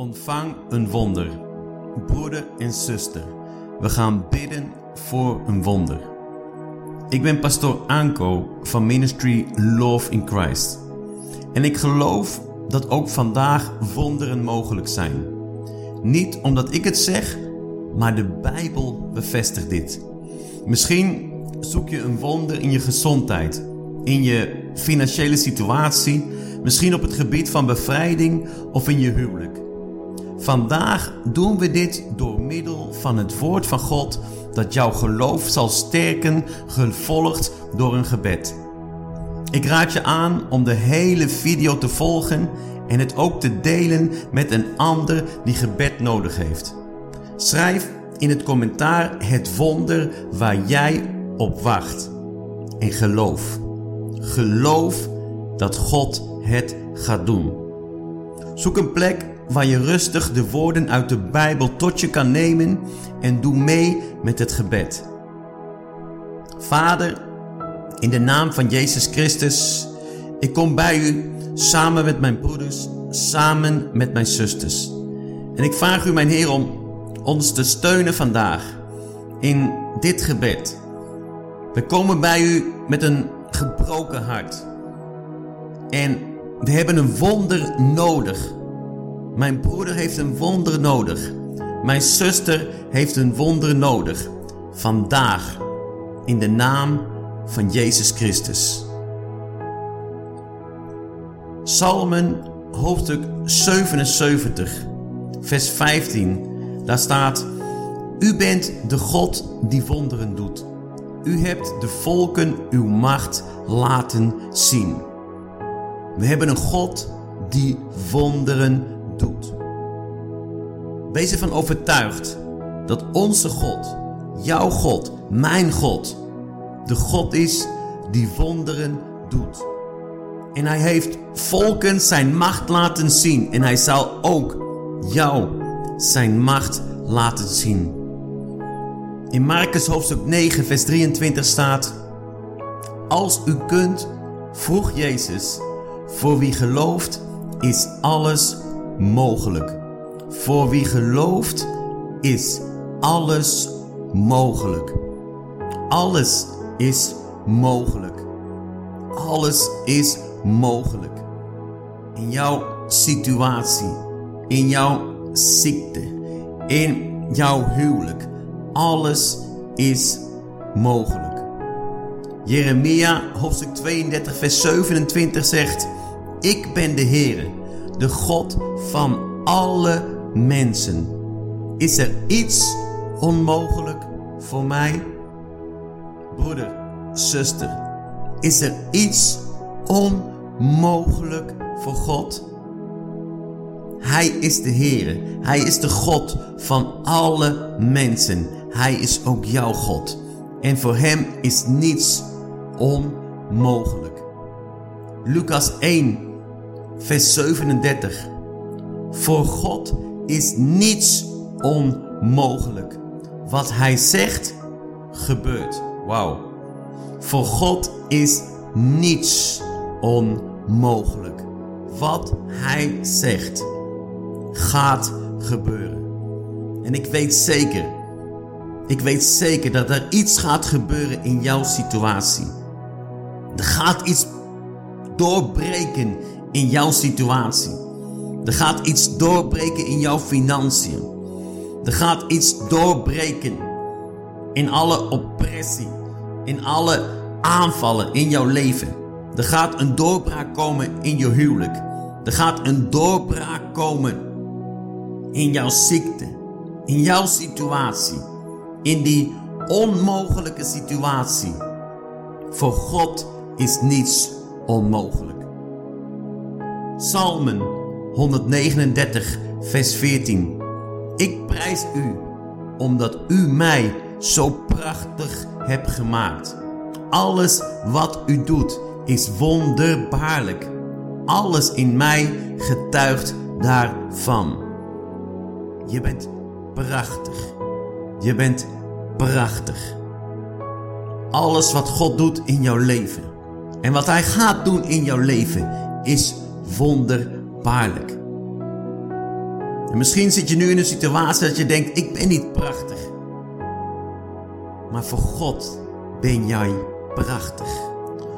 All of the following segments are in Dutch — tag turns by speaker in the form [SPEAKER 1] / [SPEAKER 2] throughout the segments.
[SPEAKER 1] Ontvang een wonder. Broeder en zuster, we gaan bidden voor een wonder. Ik ben pastoor Anko van Ministry Love in Christ. En ik geloof dat ook vandaag wonderen mogelijk zijn. Niet omdat ik het zeg, maar de Bijbel bevestigt dit. Misschien zoek je een wonder in je gezondheid, in je financiële situatie, misschien op het gebied van bevrijding of in je huwelijk. Vandaag doen we dit door middel van het woord van God dat jouw geloof zal sterken, gevolgd door een gebed. Ik raad je aan om de hele video te volgen en het ook te delen met een ander die gebed nodig heeft. Schrijf in het commentaar het wonder waar jij op wacht. En geloof. Geloof dat God het gaat doen. Zoek een plek waar je rustig de woorden uit de Bijbel tot je kan nemen en doe mee met het gebed. Vader, in de naam van Jezus Christus, ik kom bij u samen met mijn broeders, samen met mijn zusters. En ik vraag u, mijn Heer, om ons te steunen vandaag in dit gebed. We komen bij u met een gebroken hart. En we hebben een wonder nodig. Mijn broeder heeft een wonder nodig. Mijn zuster heeft een wonder nodig. Vandaag, in de naam van Jezus Christus. Psalmen hoofdstuk 77, vers 15. Daar staat: U bent de God die wonderen doet. U hebt de volken uw macht laten zien. We hebben een God die wonderen. Wees ervan overtuigd dat onze God, jouw God, mijn God, de God is die wonderen doet. En hij heeft volken zijn macht laten zien en hij zal ook jou zijn macht laten zien. In Marcus hoofdstuk 9, vers 23 staat: Als u kunt, vroeg Jezus, voor wie gelooft, is alles mogelijk. Voor wie gelooft, is alles mogelijk. Alles is mogelijk. Alles is mogelijk. In jouw situatie, in jouw ziekte, in jouw huwelijk. Alles is mogelijk. Jeremia hoofdstuk 32 vers 27 zegt: Ik ben de Heere, de God van alle mensen. Is er iets onmogelijk voor mij? Broeder, zuster, is er iets onmogelijk voor God? Hij is de Heere. Hij is de God van alle mensen. Hij is ook jouw God. En voor hem is niets onmogelijk. Lucas 1, vers 37. Voor God is niets onmogelijk. Wat hij zegt, gebeurt. Wauw. Voor God is niets onmogelijk. Wat hij zegt, gaat gebeuren. En ik weet zeker, ik weet zeker dat er iets gaat gebeuren in jouw situatie. Er gaat iets doorbreken in jouw situatie. Er gaat iets doorbreken in jouw financiën. Er gaat iets doorbreken in alle oppressie, in alle aanvallen in jouw leven. Er gaat een doorbraak komen in je huwelijk. Er gaat een doorbraak komen in jouw ziekte, in jouw situatie, in die onmogelijke situatie. Voor God is niets onmogelijk. Psalmen 139, vers 14. Ik prijs u omdat u mij zo prachtig hebt gemaakt. Alles wat u doet is wonderbaarlijk. Alles in mij getuigt daarvan. Je bent prachtig. Je bent prachtig. Alles wat God doet in jouw leven en wat Hij gaat doen in jouw leven is wonderbaarlijk. En misschien zit je nu in een situatie dat je denkt: ik ben niet prachtig. Maar voor God ben jij prachtig.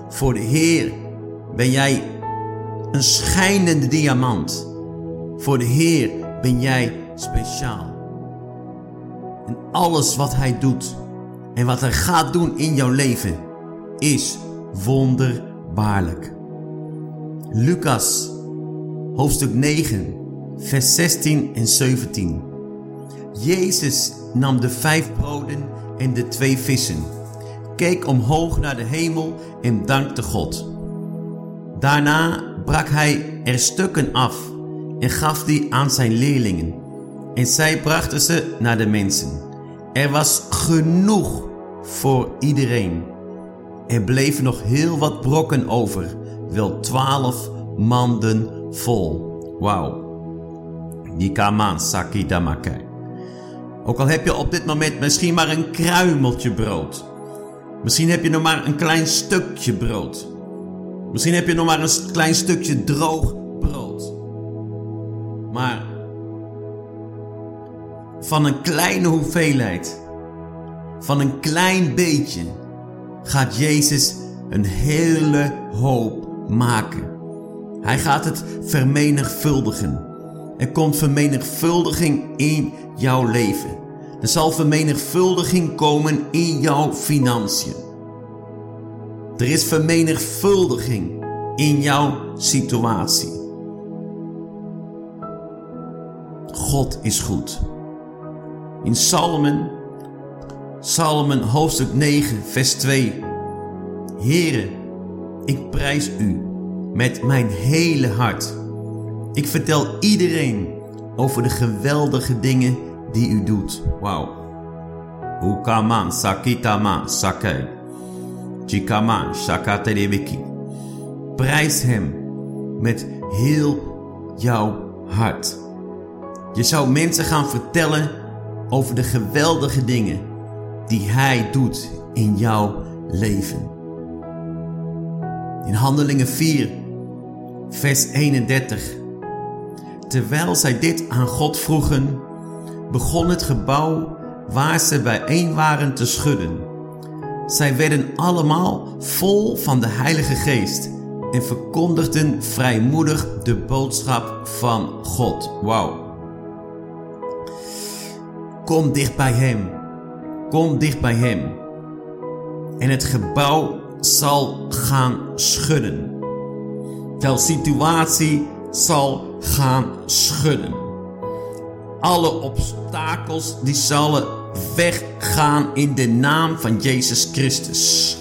[SPEAKER 1] Voor de Heer ben jij een schijnende diamant. Voor de Heer ben jij speciaal. En alles wat Hij doet en wat Hij gaat doen in jouw leven is wonderbaarlijk. Lucas, hoofdstuk 9, vers 16 en 17. Jezus nam de vijf broden en de twee vissen, keek omhoog naar de hemel en dankte God. Daarna brak hij er stukken af en gaf die aan zijn leerlingen. En zij brachten ze naar de mensen. Er was genoeg voor iedereen. Er bleven nog heel wat brokken over, wel twaalf manden vol. Wauw. Dikaman sakidamake. Ook al heb je op dit moment misschien maar een kruimeltje brood. Misschien heb je nog maar een klein stukje brood. Misschien heb je nog maar een klein stukje droog brood. Maar van een kleine hoeveelheid, van een klein beetje, gaat Jezus een hele hoop maken. Hij gaat het vermenigvuldigen. Er komt vermenigvuldiging in jouw leven. Er zal vermenigvuldiging komen in jouw financiën. Er is vermenigvuldiging in jouw situatie. God is goed. In Psalmen, Psalmen hoofdstuk 9, vers 2. Here, ik prijs u met mijn hele hart. Ik vertel iedereen over de geweldige dingen die u doet. Wauw. Ukaman sakitama sakai. Chikaman shakaterebeki. Prijs hem met heel jouw hart. Je zou mensen gaan vertellen over de geweldige dingen die hij doet in jouw leven. In Handelingen 4, vers 31. Terwijl zij dit aan God vroegen, begon het gebouw waar ze bijeen waren te schudden. Zij werden allemaal vol van de Heilige Geest en verkondigden vrijmoedig de boodschap van God. Wauw. Kom dicht bij Hem. Kom dicht bij Hem. En het gebouw zal gaan schudden. De situatie zal gaan schudden. Alle obstakels die zullen weggaan in de naam van Jezus Christus.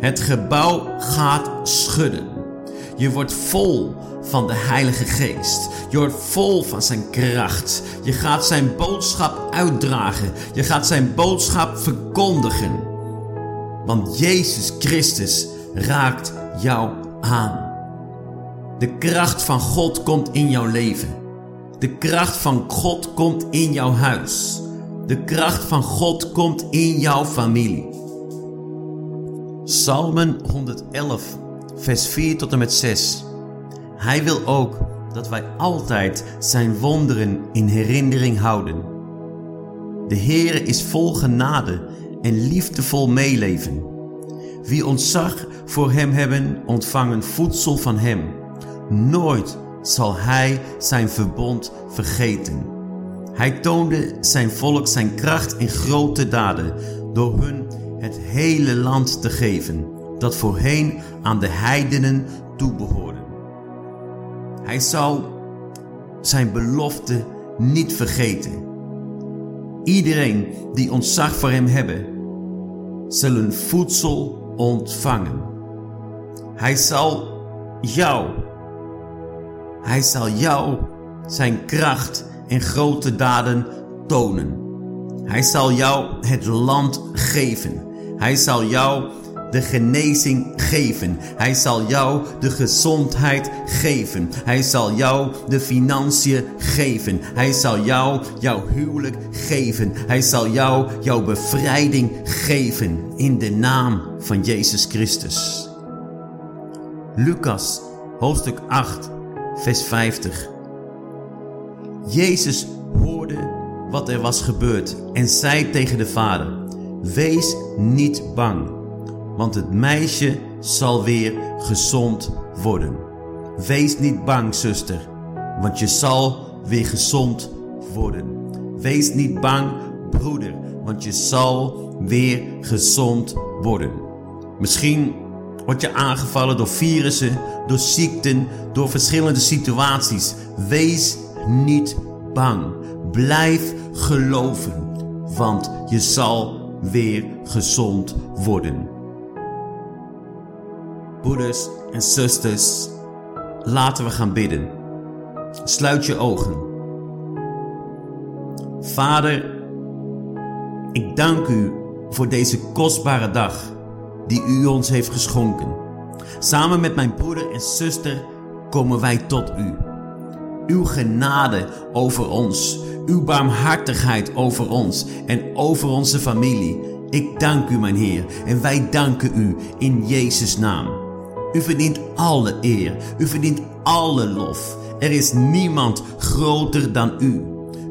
[SPEAKER 1] Het gebouw gaat schudden. Je wordt vol van de Heilige Geest. Je wordt vol van zijn kracht. Je gaat zijn boodschap uitdragen. Je gaat zijn boodschap verkondigen. Want Jezus Christus raakt jou aan. De kracht van God komt in jouw leven. De kracht van God komt in jouw huis. De kracht van God komt in jouw familie. Psalmen 111, vers 4 tot en met 6. Hij wil ook dat wij altijd zijn wonderen in herinnering houden. De Heere is vol genade en liefdevol meeleven. Wie ontzag voor hem hebben, ontvangen voedsel van hem. Nooit zal hij zijn verbond vergeten. Hij toonde zijn volk zijn kracht in grote daden door hun het hele land te geven, dat voorheen aan de heidenen toebehoorde. Hij zal zijn belofte niet vergeten. Iedereen die ontzag voor hem hebben, zullen voedsel ontvangen. Hij zal jou, hij zal jou zijn kracht en grote daden tonen. Hij zal jou het land geven. Hij zal jou de genezing geven. Hij zal jou de gezondheid geven. Hij zal jou de financiën geven. Hij zal jou jouw huwelijk geven. Hij zal jou jouw bevrijding geven in de naam van Jezus Christus. Lucas hoofdstuk 8 vers 50. Jezus hoorde wat er was gebeurd en zei tegen de vader: Wees niet bang, want het meisje zal weer gezond worden. Wees niet bang, zuster, want je zal weer gezond worden. Wees niet bang, broeder, want je zal weer gezond worden. Misschien word je aangevallen door virussen, door ziekten, door verschillende situaties. Wees niet bang. Blijf geloven, want je zal weer gezond worden. Broeders en zusters, laten we gaan bidden. Sluit je ogen. Vader, ik dank u voor deze kostbare dag die u ons heeft geschonken. Samen met mijn broeder en zuster komen wij tot u. Uw genade over ons, uw barmhartigheid over ons en over onze familie. Ik dank u, mijn Heer, en wij danken u in Jezus' naam. U verdient alle eer, u verdient alle lof. Er is niemand groter dan u.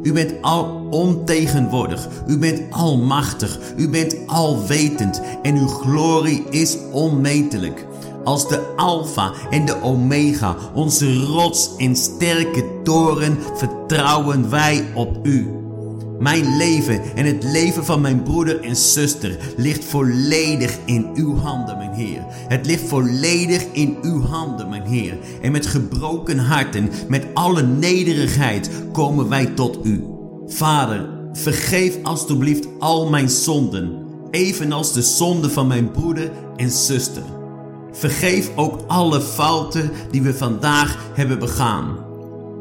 [SPEAKER 1] U bent al ontegenwoordig. U bent almachtig. U bent alwetend. En uw glorie is onmetelijk. Als de Alpha en de Omega, onze rots en sterke toren, vertrouwen wij op u. Mijn leven en het leven van mijn broeder en zuster ligt volledig in uw handen, mijn Heer. Het ligt volledig in uw handen, mijn Heer. En met gebroken harten, met alle nederigheid komen wij tot u. Vader, vergeef alstublieft al mijn zonden, evenals de zonden van mijn broeder en zuster. Vergeef ook alle fouten die we vandaag hebben begaan.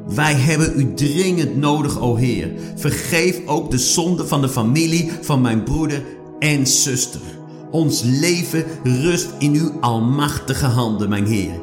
[SPEAKER 1] Wij hebben u dringend nodig, o Heer. Vergeef ook de zonde van de familie van mijn broeder en zuster. Ons leven rust in uw almachtige handen, mijn Heer.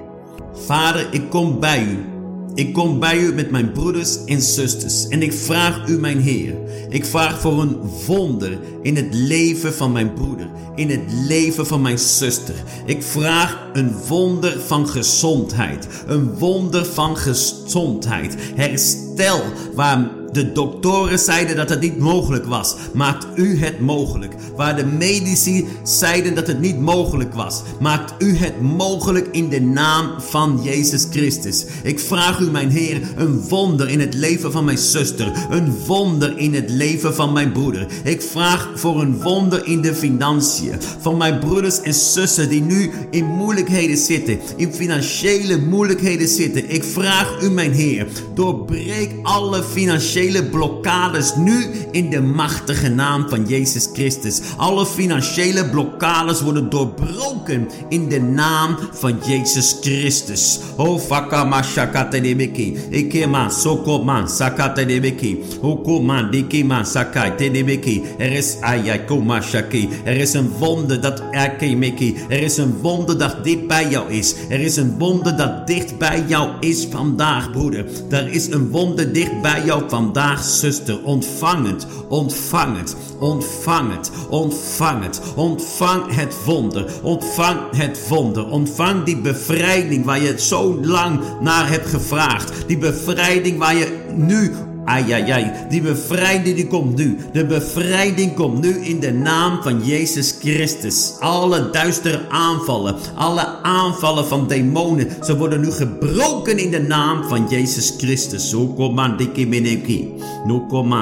[SPEAKER 1] Vader, ik kom bij u ik kom bij u met mijn broeders en zusters en ik vraag u, mijn Heer. Ik vraag voor een wonder in het leven van mijn broeder, in het leven van mijn zuster. Ik vraag een wonder van gezondheid, een wonder van gezondheid. Herstel waar de doktoren zeiden dat het niet mogelijk was, maakt u het mogelijk. Waar de medici zeiden dat het niet mogelijk was, maakt u het mogelijk in de naam van Jezus Christus. Ik vraag u, mijn Heer, een wonder in het leven van mijn zuster, een wonder in het leven van mijn broeder. Ik vraag voor een wonder in de financiën van mijn broeders en zussen die nu in moeilijkheden zitten, in financiële moeilijkheden zitten. Ik vraag u, mijn Heer, doorbreek alle financiële financiële blokkades nu in de machtige naam van Jezus Christus. Alle financiële blokkades worden doorbroken in de naam van Jezus Christus. Oh fakama debeki. Ikema sokoman sakate debeki. Okoman dikima sakate debeki. Er is ayakoma shaki. Er is een wonder dat akemeki. Er is een wonder dat dit bij jou is. Er is een wonder dat dicht bij jou is vandaag, broeder. Er is een wonder dicht bij jou vandaag vandaag, zuster, ontvang het, ontvang het, ontvang het, ontvang het, ontvang het wonder, ontvang het wonder, ontvang die bevrijding waar je zo lang naar hebt gevraagd, die bevrijding waar je nu Ai, ai, ai. Die bevrijding die komt nu. De bevrijding komt nu in de naam van Jezus Christus. Alle duistere aanvallen, alle aanvallen van demonen, ze worden nu gebroken in de naam van Jezus Christus.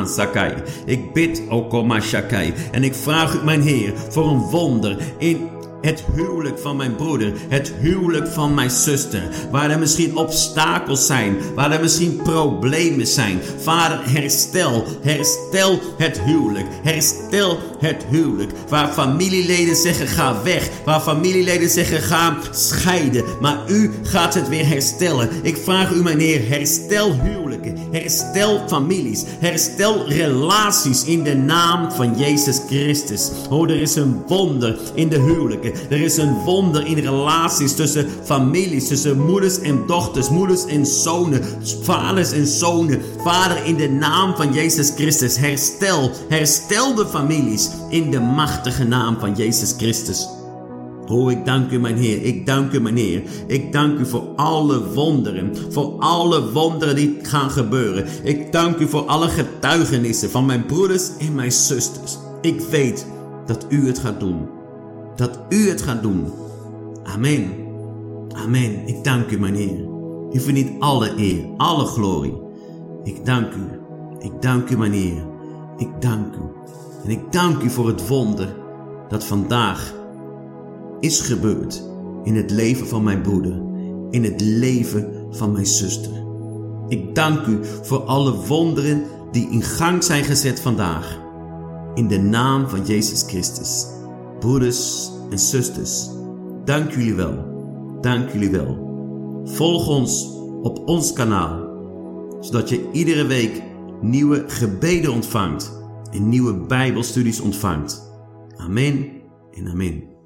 [SPEAKER 1] sakai. Ik bid, Okoma Shakai. En ik vraag u, mijn Heer, voor een wonder in het huwelijk van mijn broeder, het huwelijk van mijn zuster, waar er misschien obstakels zijn, waar er misschien problemen zijn. Vader, herstel, herstel het huwelijk, herstel het huwelijk. Waar familieleden zeggen ga weg, waar familieleden zeggen ga scheiden, maar u gaat het weer herstellen. Ik vraag u, meneer, herstel huwelijken, herstel families, herstel relaties in de naam van Jezus Christus. Oh, er is een wonder in de huwelijken. Er is een wonder in relaties tussen families, tussen moeders en dochters, moeders en zonen, vaders en zonen. Vader, in de naam van Jezus Christus, herstel, herstel de families in de machtige naam van Jezus Christus. Oh, ik dank u, mijn Heer. Ik dank u, mijn Heer. Ik dank u voor alle wonderen. Voor alle wonderen die gaan gebeuren. Ik dank u voor alle getuigenissen van mijn broeders en mijn zusters. Ik weet dat u het gaat doen. Dat u het gaat doen. Amen. Amen. Ik dank u, mijn Heer. U verdient alle eer, alle glorie. Ik dank u. Ik dank u, mijn Heer. Ik dank u. En ik dank u voor het wonder dat vandaag is gebeurd in het leven van mijn broeder, in het leven van mijn zuster. Ik dank u voor alle wonderen die in gang zijn gezet vandaag. In de naam van Jezus Christus. Broeders en zusters, dank jullie wel. Dank jullie wel. Volg ons op ons kanaal, zodat je iedere week nieuwe gebeden ontvangt en nieuwe Bijbelstudies ontvangt. Amen en amen.